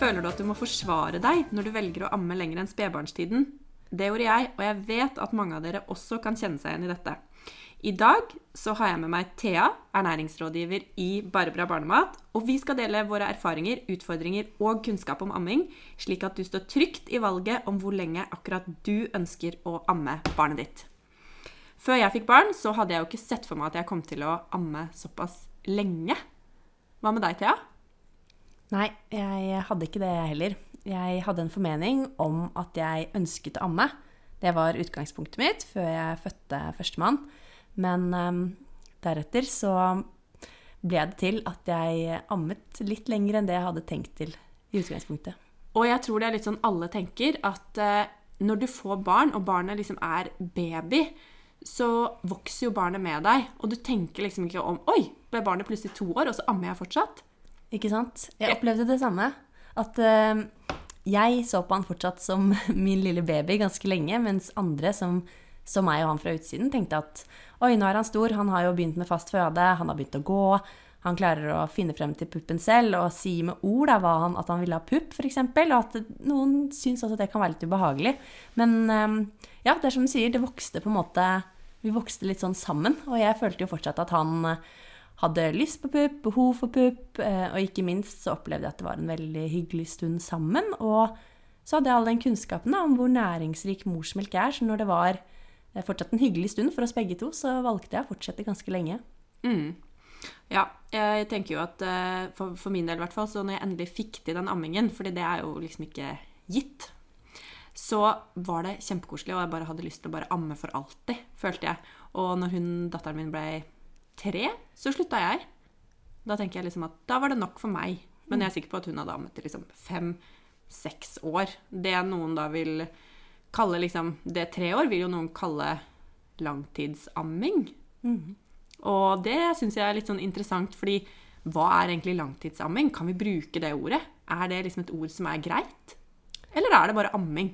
Føler du at du må forsvare deg når du velger å amme lenger enn spedbarnstiden? Det gjorde jeg, og jeg vet at mange av dere også kan kjenne seg igjen i dette. I dag så har jeg med meg Thea, ernæringsrådgiver i Barbara barnemat. Og vi skal dele våre erfaringer, utfordringer og kunnskap om amming, slik at du står trygt i valget om hvor lenge akkurat du ønsker å amme barnet ditt. Før jeg fikk barn, så hadde jeg jo ikke sett for meg at jeg kom til å amme såpass lenge. Hva med deg, Thea? Nei, jeg hadde ikke det, jeg heller. Jeg hadde en formening om at jeg ønsket å amme. Det var utgangspunktet mitt før jeg fødte førstemann. Men um, deretter så ble det til at jeg ammet litt lenger enn det jeg hadde tenkt til i utgangspunktet. Og jeg tror det er litt sånn alle tenker, at uh, når du får barn, og barnet liksom er baby, så vokser jo barnet med deg. Og du tenker liksom ikke om Oi, ble barnet plutselig to år, og så ammer jeg fortsatt? Ikke sant? Jeg opplevde det samme. At uh, jeg så på han fortsatt som min lille baby ganske lenge, mens andre som som meg og han fra utsiden tenkte at oi, nå er han stor, han har jo begynt med fast føde, han har begynt å gå, han klarer å finne frem til puppen selv og si med ord da, han, at han ville ha pupp, f.eks. Og at noen syns også at det kan være litt ubehagelig. Men uh, ja, det er som du sier, det vokste på en måte Vi vokste litt sånn sammen. Og jeg følte jo fortsatt at han hadde lyst på pupp, behov for pupp, eh, og ikke minst så opplevde jeg at det var en veldig hyggelig stund sammen. Og så hadde jeg all den kunnskapen om hvor næringsrik morsmelk er. Så når det var er fortsatt en hyggelig stund for oss begge to, så valgte jeg å fortsette ganske lenge. Mm. Ja, jeg tenker jo at eh, for, min del i hvert fall, så når jeg endelig fikk til den ammingen, fordi det er jo liksom ikke gitt, så var det kjempekoselig, og jeg bare hadde lyst til å bare amme for alltid, følte jeg. Og når hun, datteren min ble tre, så slutta jeg. Da tenker jeg liksom at da var det nok for meg. Men jeg er sikker på at hun hadde ammet i liksom fem-seks år. Det noen da vil kalle liksom Det tre år vil jo noen kalle langtidsamming. Mm. Og det syns jeg er litt sånn interessant, fordi hva er egentlig langtidsamming? Kan vi bruke det ordet? Er det liksom et ord som er greit? Eller er det bare amming?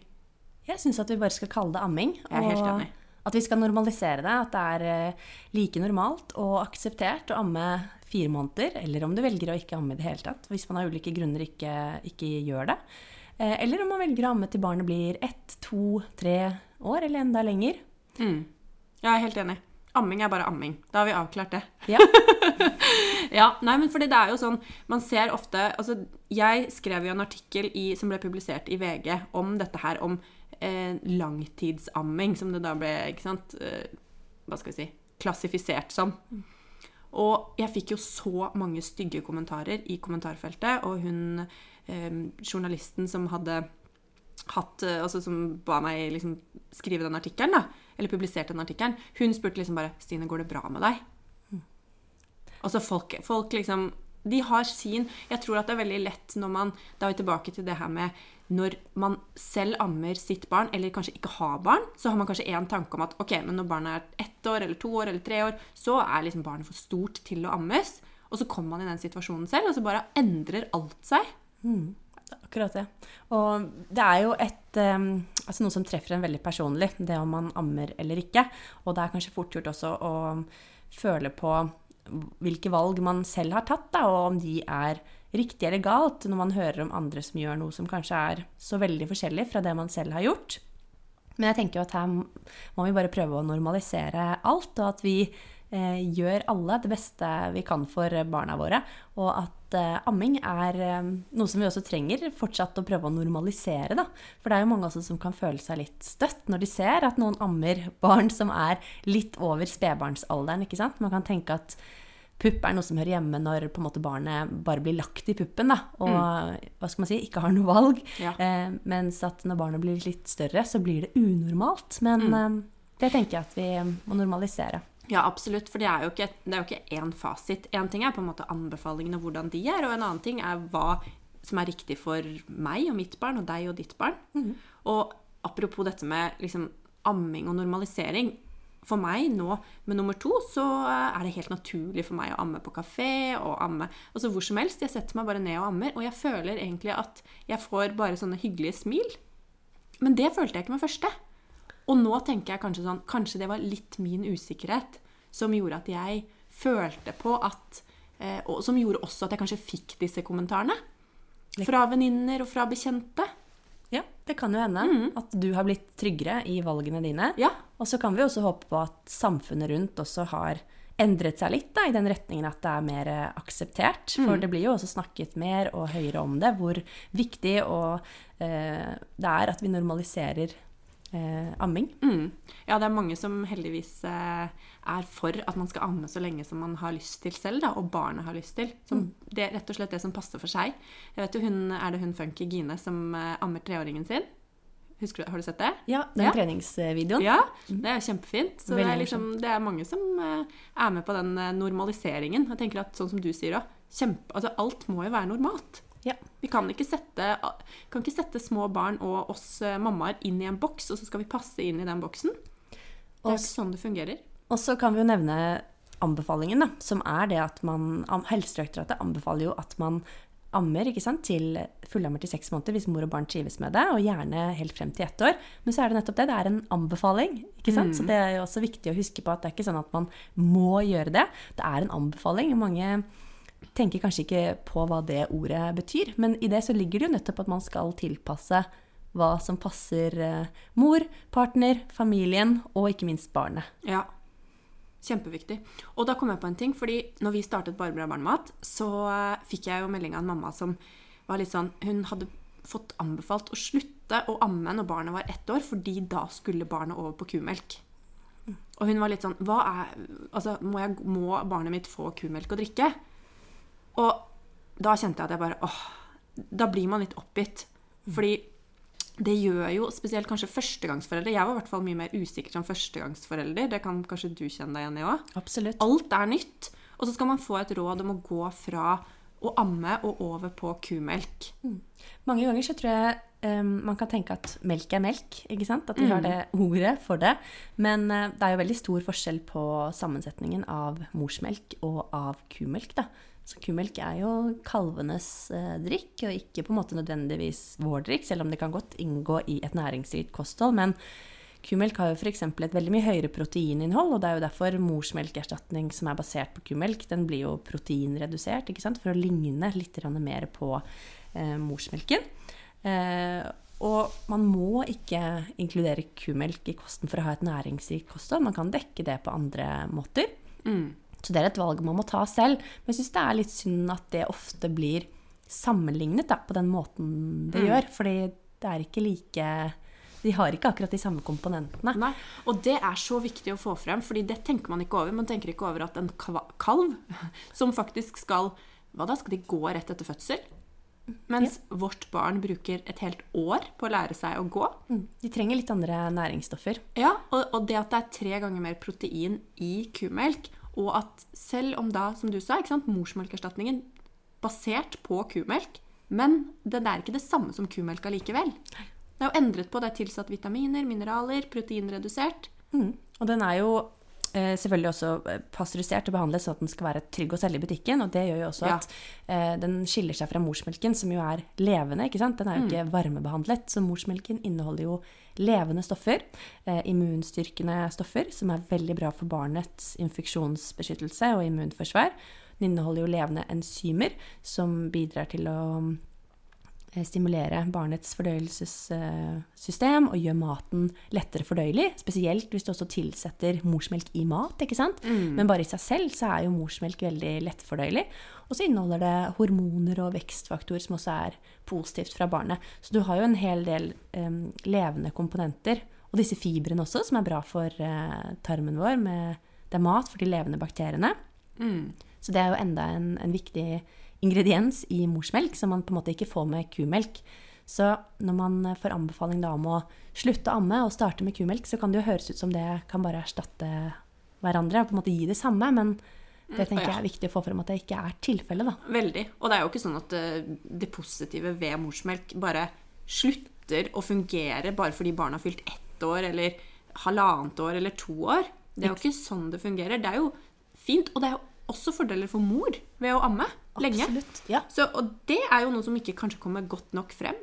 Jeg syns at vi bare skal kalle det amming. Jeg er helt enig. At vi skal normalisere det. At det er eh, like normalt og akseptert å amme fire måneder, eller om du velger å ikke amme i det hele tatt. Hvis man av ulike grunner ikke, ikke gjør det. Eh, eller om man velger å amme til barnet blir ett, to, tre år, eller enda lenger. Mm. Jeg er helt enig. Amming er bare amming. Da har vi avklart det. Ja. ja nei, men fordi det er jo sånn Man ser ofte Altså, jeg skrev jo en artikkel i, som ble publisert i VG om dette her, om eh, langtidsamming, som det da ble, ikke sant eh, Hva skal vi si Klassifisert som. Og jeg fikk jo så mange stygge kommentarer i kommentarfeltet, og hun eh, journalisten som hadde hatt eh, Altså som ba meg liksom skrive den artikkelen, da, eller publiserte den artikkelen, hun spurte liksom bare 'Stine, går det bra med deg?' Mm. Altså folk, folk liksom de har sin Jeg tror at det er veldig lett når man Da er vi tilbake til det her med når man selv ammer sitt barn, eller kanskje ikke har barn, så har man kanskje én tanke om at ok, men når barnet er ett år eller to år eller tre år, så er liksom barnet for stort til å ammes. Og så kommer man i den situasjonen selv, og så bare endrer alt seg. Mm. Akkurat det. Og det er jo et, um, altså noe som treffer en veldig personlig, det om man ammer eller ikke. Og det er kanskje fort gjort også å føle på hvilke valg man selv har tatt, da, og om de er riktig eller galt, når man hører om andre som gjør noe som kanskje er så veldig forskjellig fra det man selv har gjort. Men jeg tenker jo at her må vi bare prøve å normalisere alt, og at vi eh, gjør alle det beste vi kan for barna våre. Og at eh, amming er eh, noe som vi også trenger fortsatt å prøve å normalisere. Da. For det er jo mange også som kan føle seg litt støtt når de ser at noen ammer barn som er litt over spedbarnsalderen. ikke sant? Man kan tenke at pupp er noe som hører hjemme når på en måte barnet bare blir lagt i puppen da, og mm. hva skal man si, ikke har noe valg. Ja. Eh, mens at når barnet blir litt større, så blir det unormalt. Men mm. eh, det tenker jeg at vi må normalisere. Ja, absolutt. For det er jo ikke, det er jo ikke én fasit. Én ting er på en måte anbefalingene og hvordan de er, og en annen ting er hva som er riktig for meg og mitt barn, og deg og ditt barn. Mm. Og apropos dette med liksom, amming og normalisering. For meg nå med nummer to så er det helt naturlig for meg å amme på kafé og amme altså hvor som helst. Jeg setter meg bare ned og ammer, og jeg føler egentlig at jeg får bare sånne hyggelige smil. Men det følte jeg ikke med første. Og nå tenker jeg kanskje sånn Kanskje det var litt min usikkerhet som gjorde at jeg følte på at eh, Og som gjorde også at jeg kanskje fikk disse kommentarene. Fra venninner og fra bekjente. Ja, det kan jo hende at du har blitt tryggere i valgene dine. Ja. Og så kan vi også håpe på at samfunnet rundt også har endret seg litt da, i den retningen at det er mer eh, akseptert. For det blir jo også snakket mer og høyere om det, hvor viktig og, eh, det er at vi normaliserer eh, amming. Mm. Ja, det er mange som heldigvis eh, er for at man skal amme så lenge som man har lyst til selv, da, og barnet har lyst til. Som, Det er rett og slett det som passer for seg. Jeg vet jo, hun, Er det hun Funky Gine som eh, ammer treåringen sin? Husker du, Har du sett det? Ja, den Ja. treningsvideoen. Ja, det er kjempefint. Så det er, liksom, det er mange som eh, er med på den eh, normaliseringen. Jeg tenker at sånn som du sier òg, altså alt må jo være normalt. Ja. Vi kan ikke, sette, kan ikke sette små barn og oss eh, mammaer inn i en boks, og så skal vi passe inn i den boksen. Det er ikke sånn det fungerer. Og så kan vi jo nevne anbefalingen, da, som er det at man Helsedirektoratet anbefaler jo at man ammer ikke sant, til fullammer til seks måneder hvis mor og barn trives med det, og gjerne helt frem til ett år. Men så er det nettopp det. Det er en anbefaling. ikke sant? Så det er jo også viktig å huske på at det er ikke sånn at man må gjøre det. Det er en anbefaling. Mange tenker kanskje ikke på hva det ordet betyr, men i det så ligger det jo nettopp at man skal tilpasse hva som passer eh, mor, partner, familien og ikke minst barnet. Ja. Kjempeviktig. Og da kom jeg på en ting, fordi når vi startet Bare bra barnemat, så eh, fikk jeg jo melding av en mamma som var litt sånn Hun hadde fått anbefalt å slutte å amme når barnet var ett år, fordi da skulle barnet over på kumelk. Og hun var litt sånn Hva er Altså, må, jeg, må barnet mitt få kumelk å drikke? Da kjente jeg at jeg bare åh, Da blir man litt oppgitt. Fordi det gjør jo spesielt kanskje førstegangsforeldre. Jeg var i hvert fall mye mer usikker som førstegangsforelder. Det kan kanskje du kjenne deg igjen i òg. Alt er nytt. Og så skal man få et råd om å gå fra å amme og over på kumelk. Mange ganger så tror jeg um, man kan tenke at melk er melk, ikke sant? At vi har det ordet for det. Men uh, det er jo veldig stor forskjell på sammensetningen av morsmelk og av kumelk, da. Så kumelk er jo kalvenes eh, drikk, og ikke på en måte nødvendigvis vår drikk, selv om det kan godt inngå i et næringsrikt kosthold. Men kumelk har jo f.eks. et veldig mye høyere proteininnhold, og det er jo derfor morsmelkerstatning som er basert på kumelk, den blir jo proteinredusert, ikke sant? for å ligne litt mer på eh, morsmelken. Eh, og man må ikke inkludere kumelk i kosten for å ha et næringsrikt kosthold. Man kan dekke det på andre måter. Så det er et valg man må ta selv. Men jeg syns det er litt synd at det ofte blir sammenlignet da, på den måten det gjør. Fordi det er ikke like De har ikke akkurat de samme komponentene. Nei, Og det er så viktig å få frem, fordi det tenker man ikke over. Man tenker ikke over at en kalv som faktisk skal Hva da? Skal de gå rett etter fødsel? Mens vårt barn bruker et helt år på å lære seg å gå. Mm. De trenger litt andre næringsstoffer. Ja, og, og det at det er tre ganger mer protein i kumelk, og at selv om da, som du sa, ikke sant, morsmelkerstatningen basert på kumelk, men den er ikke det samme som kumelk allikevel. Det er jo endret på, det er tilsatt vitaminer, mineraler, proteinredusert. Mm. Og den er jo eh, selvfølgelig også eh, pasteurisert og behandlet sånn at den skal være trygg å selge i butikken. Og det gjør jo også Ja. at eh, den skiller seg fra morsmelken, som jo er levende. ikke sant? Den er jo ikke varmebehandlet. Så morsmelken inneholder jo levende stoffer, eh, immunstyrkende stoffer, som er veldig bra for barnets infeksjonsbeskyttelse og immunforsvar. Den inneholder jo levende enzymer, som bidrar til å stimulere barnets fordøyelsessystem og gjør maten lettere fordøyelig. Spesielt hvis du også tilsetter morsmelk i mat. ikke sant? Men bare i seg selv så er jo morsmelk veldig lettfordøyelig. Og så inneholder det hormoner og vekstfaktor som også er positivt fra barnet. Så du har jo en hel del um, levende komponenter. Og disse fibrene også, som er bra for uh, tarmen vår. Med, det er mat for de levende bakteriene. Så det er jo enda en, en viktig ingrediens i morsmelk som man på en måte ikke får med kumelk. Så når man får anbefaling da om å slutte å amme og starte med kumelk, så kan det jo høres ut som det kan bare erstatte hverandre og på en måte gi det samme, men det tenker ja. jeg er viktig å få frem at det ikke er tilfellet, da. Veldig. Og det er jo ikke sånn at eh, det positive ved morsmelk bare slutter å fungere bare fordi barnet har fylt ett år eller halvannet år eller to år. Det er jo ikke sånn det fungerer. Det er jo fint, og det er jo også fordeler for mor ved å amme lenge. Absolutt. Ja. Så, og det er jo noe som ikke kanskje kommer godt nok frem.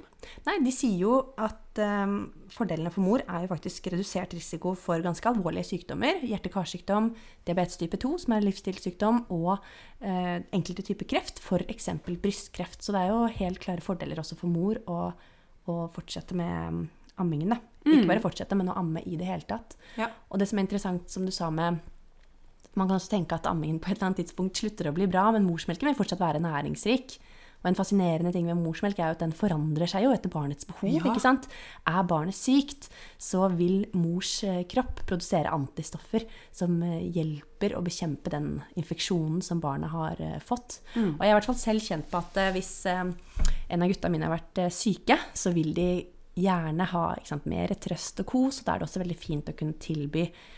Nei, de sier jo at um, fordelene for mor er jo faktisk redusert risiko for ganske alvorlige sykdommer. Hjerte-karsykdom, diabetes type 2, som er livsstilssykdom, og uh, enkelte typer kreft, f.eks. brystkreft. Så det er jo helt klare fordeler også for mor å, å fortsette med um, ammingen. Da. Ikke bare fortsette, men å amme i det hele tatt. Ja. Og det som er interessant, som du sa med Man kan også tenke at ammingen på et eller annet tidspunkt slutter å bli bra, men morsmelken vil fortsatt være næringsrik. Og en fascinerende ting med morsmelk er jo at den forandrer seg jo etter barnets behov. Ja. ikke sant? Er barnet sykt, så vil mors eh, kropp produsere antistoffer som eh, hjelper å bekjempe den infeksjonen som barnet har fått. fått. Og jeg er i hvert fall selv kjent på at eh, hvis eh, en av gutta mine har vært eh, syke, så vil de gjerne ha sant, mer trøst og kos, og da er det også veldig fint å kunne tilby eh,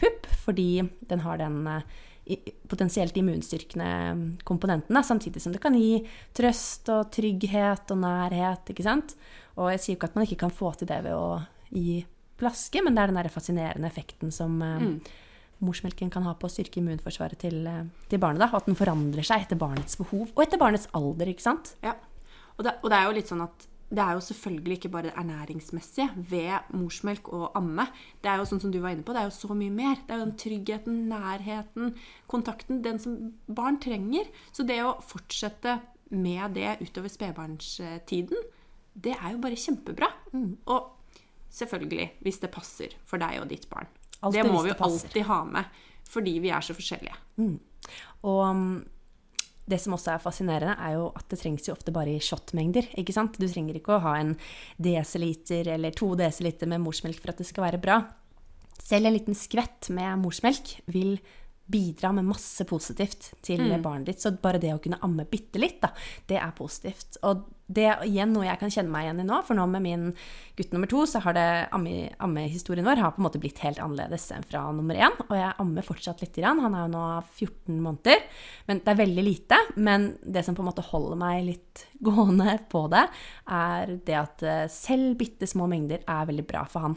pupp, fordi den har den eh, potensielt immunstyrkende komponenten, da, samtidig som det kan gi trøst og trygghet og nærhet, ikke sant? Og jeg sier jo ikke at man ikke kan få til det ved å gi flaske, men det er den der fascinerende effekten som eh, morsmelken kan ha på å styrke immunforsvaret til, eh, til barnet, da, og at den forandrer seg etter barnets behov, og etter barnets alder, ikke sant? Ja. Og det, og det er jo litt sånn at det er jo selvfølgelig ikke bare det ernæringsmessige ved morsmelk og amme. Det er jo sånn som du var inne på, det er jo så mye mer. Det er jo den tryggheten, nærheten, kontakten, den som barn trenger. Så det å fortsette med det utover spedbarnstiden, det er jo bare kjempebra. Og selvfølgelig, hvis det passer for deg og ditt barn. Alltid det må vi jo alltid ha med, fordi vi er så forskjellige. Og um, det som også er fascinerende, er jo at det trengs jo ofte bare i shotmengder. ikke sant? Du trenger ikke å ha en desiliter eller to desiliter med morsmelk for at det skal være bra. Selv en liten skvett med morsmelk vil bidra med masse positivt til barnet ditt. Så bare det å kunne amme bitte litt, da, det er positivt. Og det er igjen noe jeg kan kjenne meg igjen i nå, for nå med min gutt nummer to, så har det amme- ammehistorien vår har på en måte blitt helt annerledes enn fra nummer én. Og jeg ammer fortsatt lite grann. Han er jo nå 14 måneder. Men det er veldig lite. Men det som på en måte holder meg litt gående på det, er det at eh, selv bitte små mengder er veldig bra for han.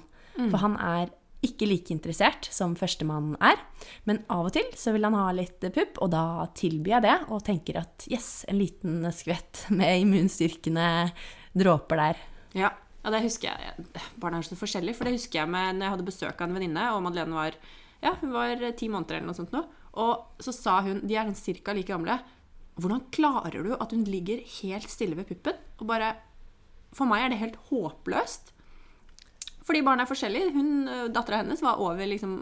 For han er ikke like interessert som førstemann er. Men av og til så vil han ha litt pupp, og da tilbyr jeg det og tenker at yes, en liten skvett med immunstyrkende dråper der. Ja, ja det husker jeg. Barna er så forskjellige, for det husker jeg med når jeg hadde besøk av en venninne, og Madeleine var ja, hun var ti måneder eller noe sånt nå. Og så sa hun, de er sånn cirka like gamle, hvordan klarer du at hun ligger helt stille ved puppen? Og bare, for meg er det helt håpløst. Fordi barn er forskjellige. Hun, dattera hennes var over liksom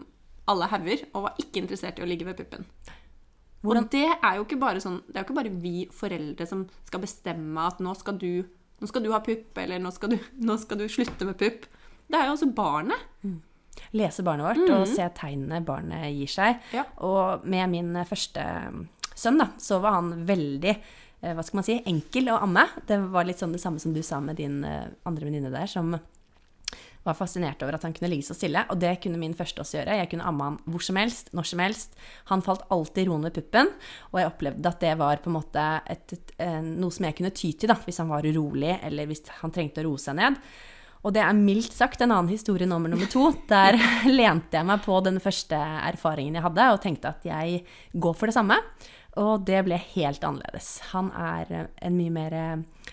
alle hauger og var ikke interessert i å ligge ved puppen. Hvordan- Og det er jo ikke bare sånn, det er jo ikke bare vi foreldre som skal bestemme at nå skal du, nå skal du ha pupp, eller nå skal du, nå skal du slutte med pupp. Det er jo også barnet. Lese barnet vårt og se tegnene barnet gir seg. Ja. Og med min første sønn, da, så var han veldig eh, hva skal man si, enkel å amme. Det var litt sånn det samme som du sa med din eh, andre venninne der, som var fascinert over at han kunne ligge så stille. Og det kunne min første også gjøre. Jeg kunne amme han hvor som helst, når som helst. Han falt alltid roende ved puppen, og jeg opplevde at det var på en måte et, et, noe som jeg kunne ty til da, hvis han var urolig, eller hvis han trengte å roe seg ned. Og det er mildt sagt en annen historie nummer nummer to. Der lente jeg meg på den første erfaringen jeg hadde, og tenkte at jeg går for det samme. Og det ble helt annerledes. Han er en mye mer eh,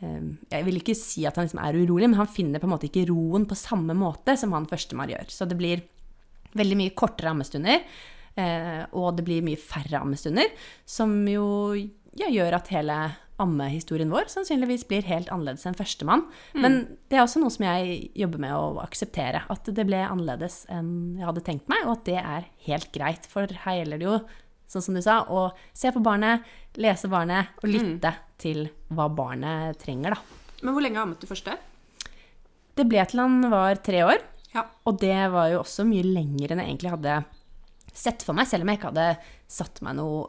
Jeg vil ikke si at han liksom er urolig, men han finner på en måte ikke roen på samme måte som han førstemann gjør. Så det blir veldig mye kortere ammestunder, eh, og det blir mye færre ammestunder, som jo ja, gjør at hele ammehistorien vår sannsynligvis blir helt annerledes enn førstemann. Men det er også noe som jeg jobber med å akseptere. At det ble annerledes enn jeg hadde tenkt meg, og at det er helt greit. For her gjelder det jo, sånn som du sa, å se på barnet, lese barnet og lytte til hva barnet trenger, da. Men hvor lenge ammet du første? Det ble til han var tre år. Ja. Og det var jo også mye lenger enn jeg egentlig hadde sett for meg, selv om jeg ikke hadde satt meg noe,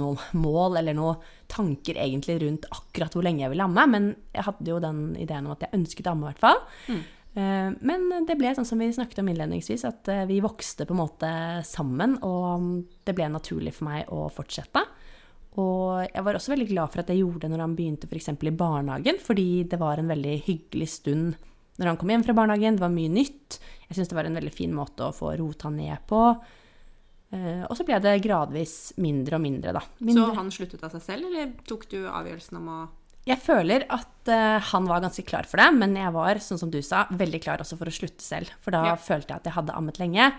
noe mål eller noen tanker egentlig rundt akkurat hvor lenge jeg ville amme. Men jeg hadde jo den ideen om at jeg ønsket å amme, i hvert fall. Eh, Men det ble sånn som vi snakket om innledningsvis, at eh, vi vokste på en måte sammen, og det ble naturlig for meg å fortsette. Og jeg var også veldig glad for at jeg gjorde det når han begynte f.eks. i barnehagen, fordi det var en veldig hyggelig stund når han kom hjem fra barnehagen. Det var mye nytt. Jeg syns det var en veldig fin måte å få rota ned på. Eh, og så ble det gradvis mindre og mindre, da. Mindre. Så han sluttet av seg selv, eller tok du avgjørelsen om å Jeg føler at uh, han var ganske klar for det, men jeg var, sånn som du sa, veldig klar også for å slutte selv. For da Ja. følte jeg at jeg hadde ammet lenge.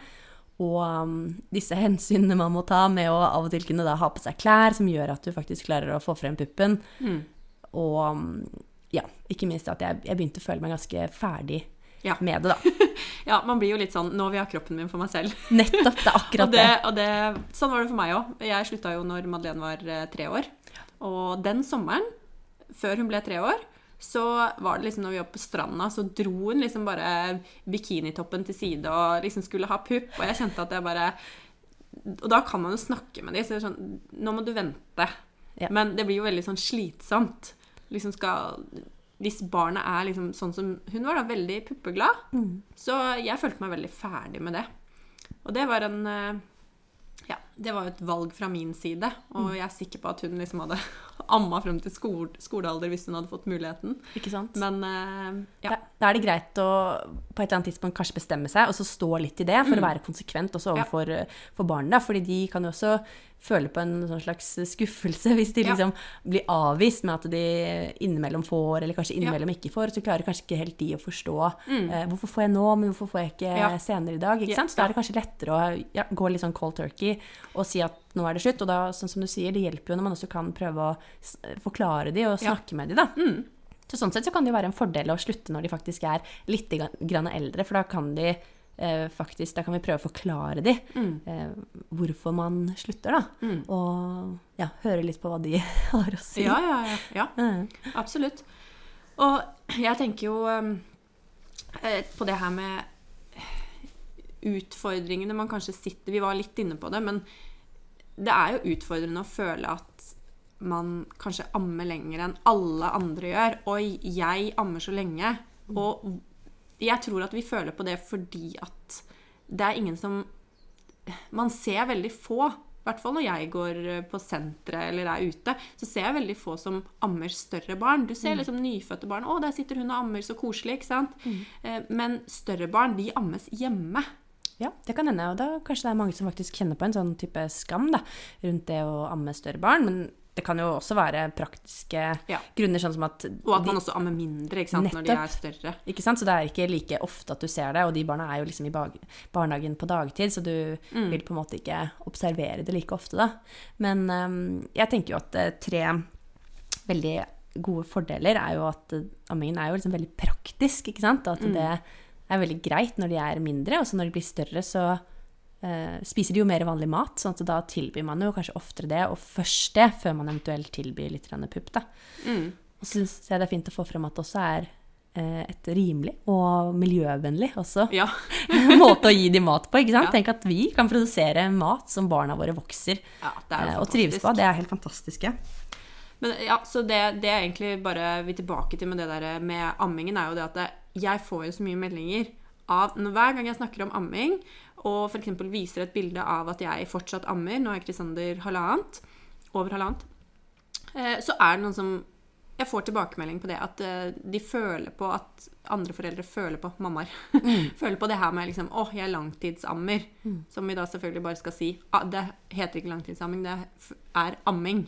Og um, disse hensynene man må ta med å av og til kunne da ha på seg klær som gjør at du faktisk klarer å få frem puppen. Mm. Og um, ja, ikke minst at jeg, jeg begynte å føle meg ganske ferdig Ja. med det, da. Ja, man blir jo litt sånn Nå vil jeg ha kroppen min for meg selv. Nettopp. Det er akkurat Og det, det. det, sånn var det for meg òg. Jeg slutta jo når Madeleine var eh, tre år. Og den sommeren, før hun ble tre år, så var det liksom når vi var på stranda, så dro hun liksom bare bikinitoppen til side og liksom skulle ha pupp. Og jeg kjente at jeg bare Og da kan man jo snakke med dem. Så det er sånn Nå må du vente. Ja. Men det blir jo veldig sånn slitsomt. Liksom skal Hvis barnet er liksom sånn som hun var, da, veldig puppeglad, så jeg følte meg veldig ferdig med det. Og det var en eh, Ja, det var jo et valg fra min side. Og jeg er sikker på at hun liksom hadde amma frem til skole, skolealder hvis hun hadde fått muligheten. Ikke sant? Men uh, ja. Da, da er det greit å på et eller annet tidspunkt kanskje bestemme seg, og så stå litt i det, for å være konsekvent også Ja. overfor for barna. Fordi de kan jo også føle på en sånn slags skuffelse hvis de Ja. liksom blir avvist med at de innimellom får, eller kanskje innimellom ikke får. Så klarer kanskje ikke helt de å forstå eh, hvorfor får jeg nå, men hvorfor får jeg ikke Mm. Ja. senere i dag. ikke Ja, sant? Så da er det kanskje lettere å ja, gå litt sånn cold turkey og si at nå er det slutt. Og da, sånn som du sier, det hjelper jo når man også kan prøve å forklare de og Ja. snakke med de, da. Mm. Så sånn sett så kan det jo være en fordel å slutte når de faktisk er litt grann- eldre, for da kan de eh, faktisk, da kan vi prøve å forklare de eh, hvorfor man slutter, da. Mm. Og ja, høre litt på hva de har å si. Ja, ja, ja, ja. Mm. Absolutt. Og jeg tenker jo um, eh, på det her med utfordringene man kanskje sitter Vi var litt inne på det, men det er jo utfordrende å føle at man kanskje ammer lenger enn alle andre gjør. Og jeg ammer så lenge. Og jeg tror at vi føler på det fordi at det er ingen som Man ser veldig få, i hvert fall når jeg går på senteret eller er ute, så ser jeg veldig få som ammer større barn. Du ser liksom nyfødte barn. 'Å, der sitter hun og ammer, så koselig', ikke sant? Mm. Men større barn, de ammes hjemme. Ja, det kan hende. Og da kanskje det er mange som faktisk kjenner på en sånn type skam da, rundt det å amme større barn. Men det kan jo også være praktiske Ja. grunner, sånn som at Og at man også ammer mindre ikke sant, når de er større. Ikke sant? Så det er ikke like ofte at du ser det, og de barna er jo liksom i bag- barnehagen på dagtid, så du Mm. vil på en måte ikke observere det like ofte, da. Men um, jeg tenker jo at eh, tre veldig gode fordeler er jo at eh, ammingen er jo liksom veldig praktisk, ikke sant? At Mm. det er veldig greit når de er mindre, og så når de blir større, så uh, spiser de jo mer vanlig mat, sånn at da tilbyr man jo kanskje oftere det, og først det, før man eventuelt tilbyr litt pupp, da. Mm. Og så syns jeg det er fint å få frem at det også er uh, et rimelig og miljøvennlig også Ja. måte å gi dem mat på. ikke sant? Ja. Tenk at vi kan produsere mat som barna våre vokser ja, eh, og trives på. Det er helt fantastisk. Ja. Men ja, så det, det er egentlig bare vi tilbake til med det der med ammingen, er jo det at det, jeg får jo så mye meldinger av Hver gang jeg snakker om amming, og f.eks. viser et bilde av at jeg fortsatt ammer, nå er Krisander halvannet, over halvannet, eh, så er det noen som Jeg får tilbakemelding på det at eh, de føler på at andre foreldre føler på mammaer. føler på det her med liksom Å, jeg er langtidsammer. Som vi da selvfølgelig bare skal si. ah, Det heter ikke langtidsamming, det er amming.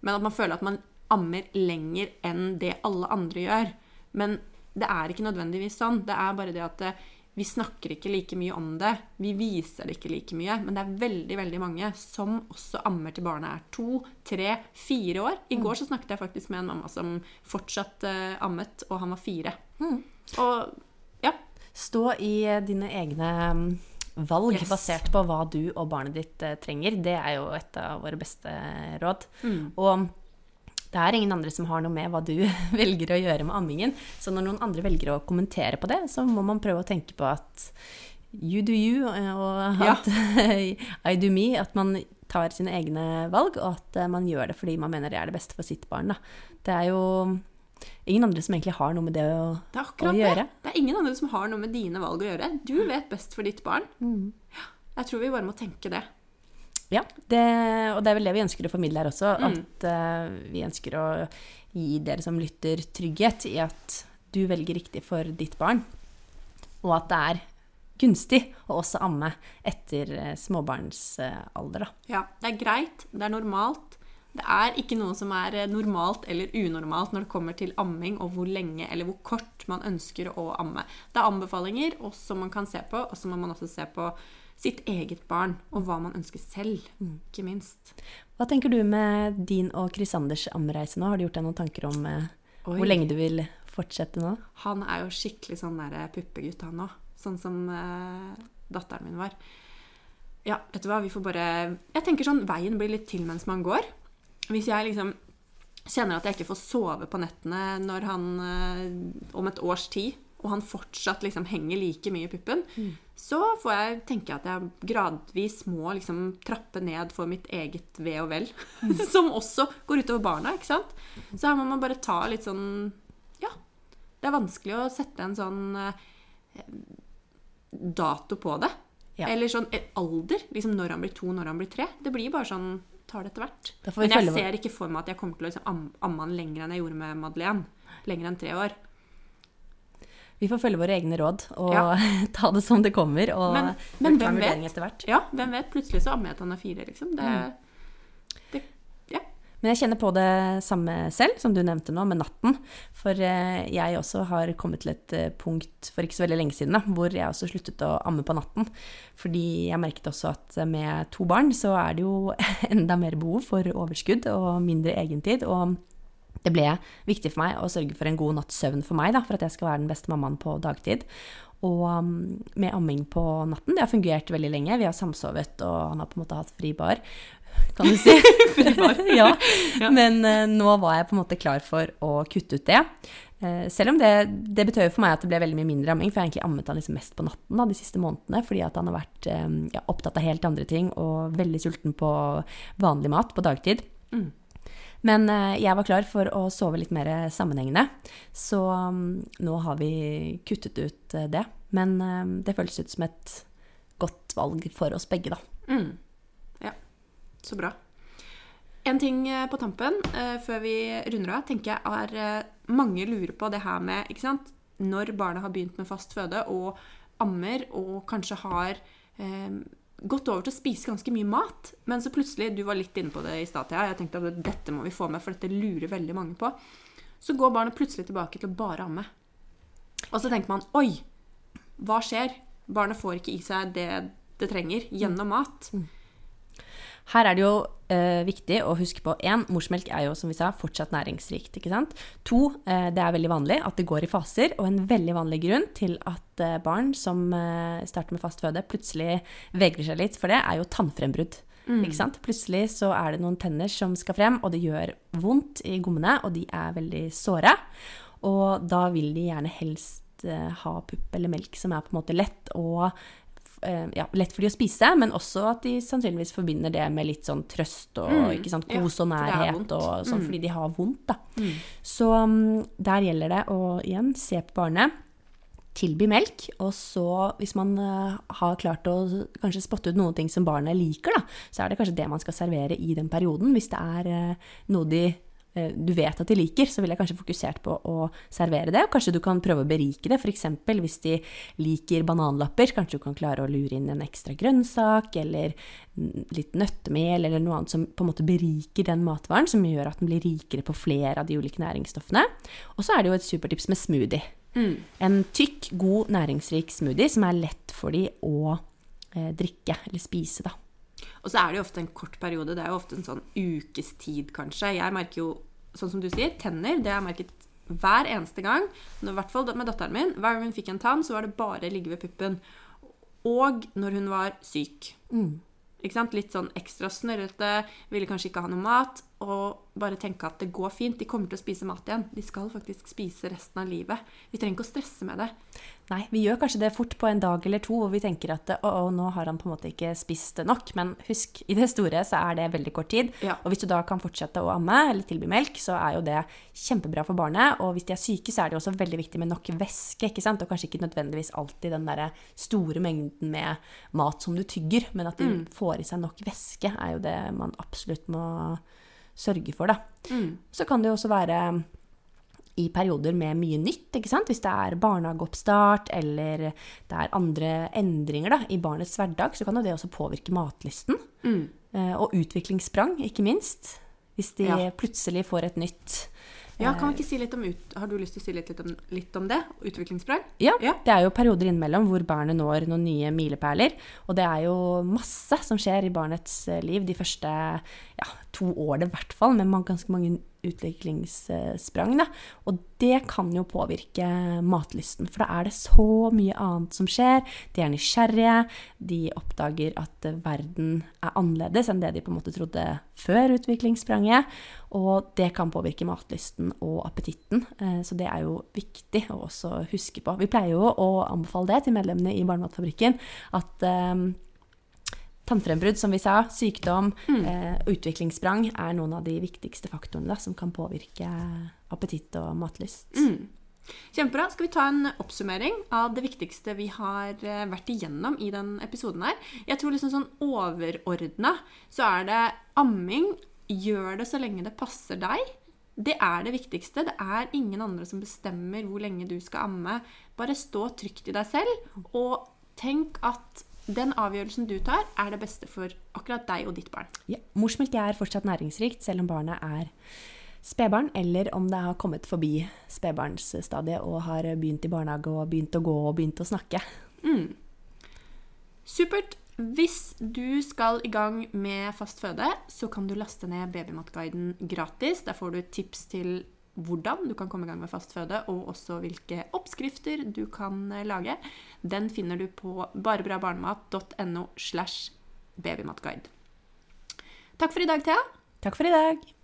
Men at man føler at man ammer lenger enn det alle andre gjør. Men det er ikke nødvendigvis sånn. Det er bare det at eh, vi snakker ikke like mye om det. Vi viser det ikke like mye. Men det er veldig veldig mange som også ammer til barnet er to, tre, fire år. I går så snakket jeg faktisk med en mamma som fortsatt uh, ammet, og han var fire. Og ja. Stå i eh, dine egne mm, valg Yes. basert på hva du og barnet ditt trenger. Det er jo et av våre beste råd. Mm. Og det er ingen andre som har noe med hva du velger å gjøre med ammingen. Så når noen andre velger å kommentere på det, så må man prøve å tenke på at you do you, og og Ja. I do me. At man tar sine egne valg, og at eh, man gjør det fordi man mener det er det beste for sitt barn. Da. Det er jo ingen andre som egentlig har noe med det å Det Å det. gjøre. Det er ingen andre som har noe med dine valg å gjøre. Du vet best for ditt barn. Mm. Jeg tror vi bare må tenke det. Ja, det, og det er vel det vi ønsker å formidle her også. Mm. At uh, vi ønsker å gi dere som lytter, trygghet i at du velger riktig for ditt barn. Og at det er gunstig å også amme etter eh, småbarnsalder, da. Ja, det er greit, det er normalt. Det er ikke noe som er eh, normalt eller unormalt når det kommer til amming og hvor lenge eller hvor kort man ønsker å amme. Det er anbefalinger også som man kan se på, og så må man også se på sitt eget barn og hva man ønsker selv, ikke minst. Hva tenker du med din og Chris Anders amreise nå? Har du gjort deg noen tanker om eh, hvor lenge du vil fortsette nå? Han er jo skikkelig sånn der puppegutt, han òg. Sånn som eh, datteren min var. Ja, vet du hva, vi får bare Jeg tenker sånn veien blir litt til mens man går. Hvis jeg liksom kjenner at jeg ikke får sove på nettene når han eh, om et års tid, og han fortsatt liksom henger like mye i puppen, så får jeg tenke at jeg gradvis må liksom trappe ned for mitt eget ve og vel. som også går utover barna, ikke sant? Så her må man bare ta litt sånn Ja. Det er vanskelig å sette en sånn eh, dato på det. Ja. Eller sånn eh, alder. Liksom når han blir to, når han blir tre. Det blir bare sånn tar det etter hvert. Men jeg ser ikke for meg at jeg kommer til å liksom amme han lenger enn jeg gjorde med Madeleine. Lenger enn tre år. Vi får følge våre egne råd og Ja. ta det som det kommer. Og Men- men hvem vet? Ja, hvem vet? Plutselig så ammer jeg til han er fire, liksom. Det, Mm. det Ja. Men jeg kjenner på det samme selv, som du nevnte nå, med natten. For eh, jeg også har kommet til et eh, punkt for ikke så veldig lenge siden da, hvor jeg også sluttet å amme på natten. Fordi jeg merket også at eh, med to barn så er det jo enda mer behov for overskudd og mindre egentid. Og det ble viktig for meg å sørge for en god natts søvn for meg, da, for at jeg skal være den beste mammaen på dagtid. Og um, med amming på natten, det har fungert veldig lenge. Vi har samsovet, og han har på en måte hatt fri bar, kan du si. Fri ja. Ja. Men uh, nå var jeg på en måte klar for å kutte ut det. Uh, selv om det, det betød for meg at det ble veldig mye mindre amming, for jeg har egentlig ammet han liksom mest på natten da, de siste månedene, fordi at han har vært um, ja, opptatt av helt andre ting og veldig sulten på vanlig mat på dagtid. Mm. Men eh, jeg var klar for å sove litt mer sammenhengende, så um, nå har vi kuttet ut eh, det. Men eh, det føles ut som et godt valg for oss begge, da. Mm. Ja, så bra. En ting på tampen før vi runder av, tenker jeg er Mange lurer på det her med ikke sant? Når barnet har begynt med fast føde og ammer og kanskje har eh, gått over til å spise ganske mye mat, men så plutselig Du var litt inne på det i stad, Thea. Jeg tenkte at dette må vi få med, for dette lurer veldig mange på. Så går barnet plutselig tilbake til å bare amme. Og så tenker man Oi, hva skjer? Barnet får ikke i seg det det trenger gjennom mat. Her er det jo eh, viktig å huske på én, morsmelk er jo som vi sa fortsatt næringsrikt. ikke sant? To, eh, det er veldig vanlig at det går i faser, og en veldig vanlig grunn til at eh, barn som eh, starter med fast føde, plutselig vegrer seg litt for det, er jo tannfrembrudd. Ikke sant? Plutselig så er det noen tenner som skal frem, og det gjør vondt i gommene, og de er veldig såre. Og da vil de gjerne helst eh, ha pupp eller melk som er på en måte lett og ja, lett for de å spise, men også at de sannsynligvis forbinder det med litt sånn trøst og Mm, ikke sant, kos og nærhet og sånn, Mm. fordi de har vondt, da. Mm. Så mm, der gjelder det å igjen se på barnet, tilby melk, og så hvis man eh, har klart å kanskje spotte ut noen ting som barnet liker, da, så er det kanskje det man skal servere i den perioden. Hvis det er eh, noe de eh, du vet at de liker, så ville jeg kanskje fokusert på å servere det. Og kanskje du kan prøve å berike det. F.eks. hvis de liker bananlapper, kanskje du kan klare å lure inn en ekstra grønnsak, eller litt nøttemel, eller noe annet som på en måte beriker den matvaren, som gjør at den blir rikere på flere av de ulike næringsstoffene. Og så er det jo et supertips med smoothie. Mm. En tykk, god, næringsrik smoothie som er lett for de å eh, drikke eller spise, da. Og så er det jo ofte en kort periode. Det er jo ofte en sånn ukes tid, kanskje. Jeg merker jo, sånn som du sier, tenner. Det har jeg merket hver eneste gang. I hvert fall med datteren min. Hver gang hun fikk en tann, så var det bare ligge ved puppen. Og når hun var syk. Sant? Litt sånn ekstra snørrete, ville kanskje ikke ha noe mat. Og bare tenke at det går fint, de kommer til å spise mat igjen. De skal faktisk spise resten av livet. Vi trenger ikke å stresse med det. Nei, vi gjør kanskje det fort på en dag eller to hvor vi tenker at å, å, nå har han på en måte ikke spist nok. Men husk, i det store så er det veldig kort tid. Ja. Og hvis du da kan fortsette å amme eller tilby melk, så er jo det kjempebra for barnet. Og hvis de er syke, så er det også veldig viktig med nok væske. ikke sant? Og kanskje ikke nødvendigvis alltid den derre store mengden med mat som du tygger, men at de får i seg nok væske, er jo det man absolutt må sørge for, da. Mm. Så kan det jo også være i perioder med mye nytt, ikke sant? Hvis det er barnehageoppstart eller det er andre endringer da, i barnets hverdag, så kan jo det også påvirke matlysten. Mm. Eh, Og utviklingssprang, ikke minst. Hvis de Ja. plutselig får et nytt Ja, kan vi ikke si litt om ut... Har du lyst til å si litt, litt, om, litt om det? Utviklingssprang? Ja, Ja. det er jo perioder innimellom hvor barnet når noen nye milepæler. Og det er jo masse som skjer i barnets eh, liv de første ja, to årene i hvert fall, med man- ganske mange utviklingssprang. Da. Og det kan jo påvirke matlysten, for da er det så mye annet som skjer. De er nysgjerrige, de oppdager at verden er annerledes enn det de på en måte trodde før utviklingsspranget. Og det kan påvirke matlysten og appetitten, eh, så det er jo viktig å også huske på. Vi pleier jo å anbefale det til medlemmene i Barnematfabrikken, at eh, tannfrembrudd, som vi sa, sykdom eh, utviklingssprang er noen av de viktigste faktorene da, som kan påvirke appetitt og matlyst. Mm. Kjempebra. Skal vi ta en oppsummering av det viktigste vi har eh, vært igjennom i den episoden her? Jeg tror liksom sånn overordna så er det amming. Gjør det så lenge det passer deg. Det er det viktigste. Det er ingen andre som bestemmer hvor lenge du skal amme. Bare stå trygt i deg selv, og tenk at den avgjørelsen du tar, er det beste for akkurat deg og ditt barn. Ja, morsmelk er fortsatt næringsrikt, selv om barnet er spedbarn, eller om det har kommet forbi spedbarnsstadiet og har begynt i barnehage og begynt å gå og begynt å snakke. Supert. Hvis du skal i gang med fast føde, så kan du laste ned Babymatguiden gratis. Der får du tips til hvordan du kan komme i gang med fast føde, og også hvilke oppskrifter du kan eh, lage. Den finner du på barebrabarnemat.no slash babymatguide. Takk for i dag, Thea. Takk for i dag!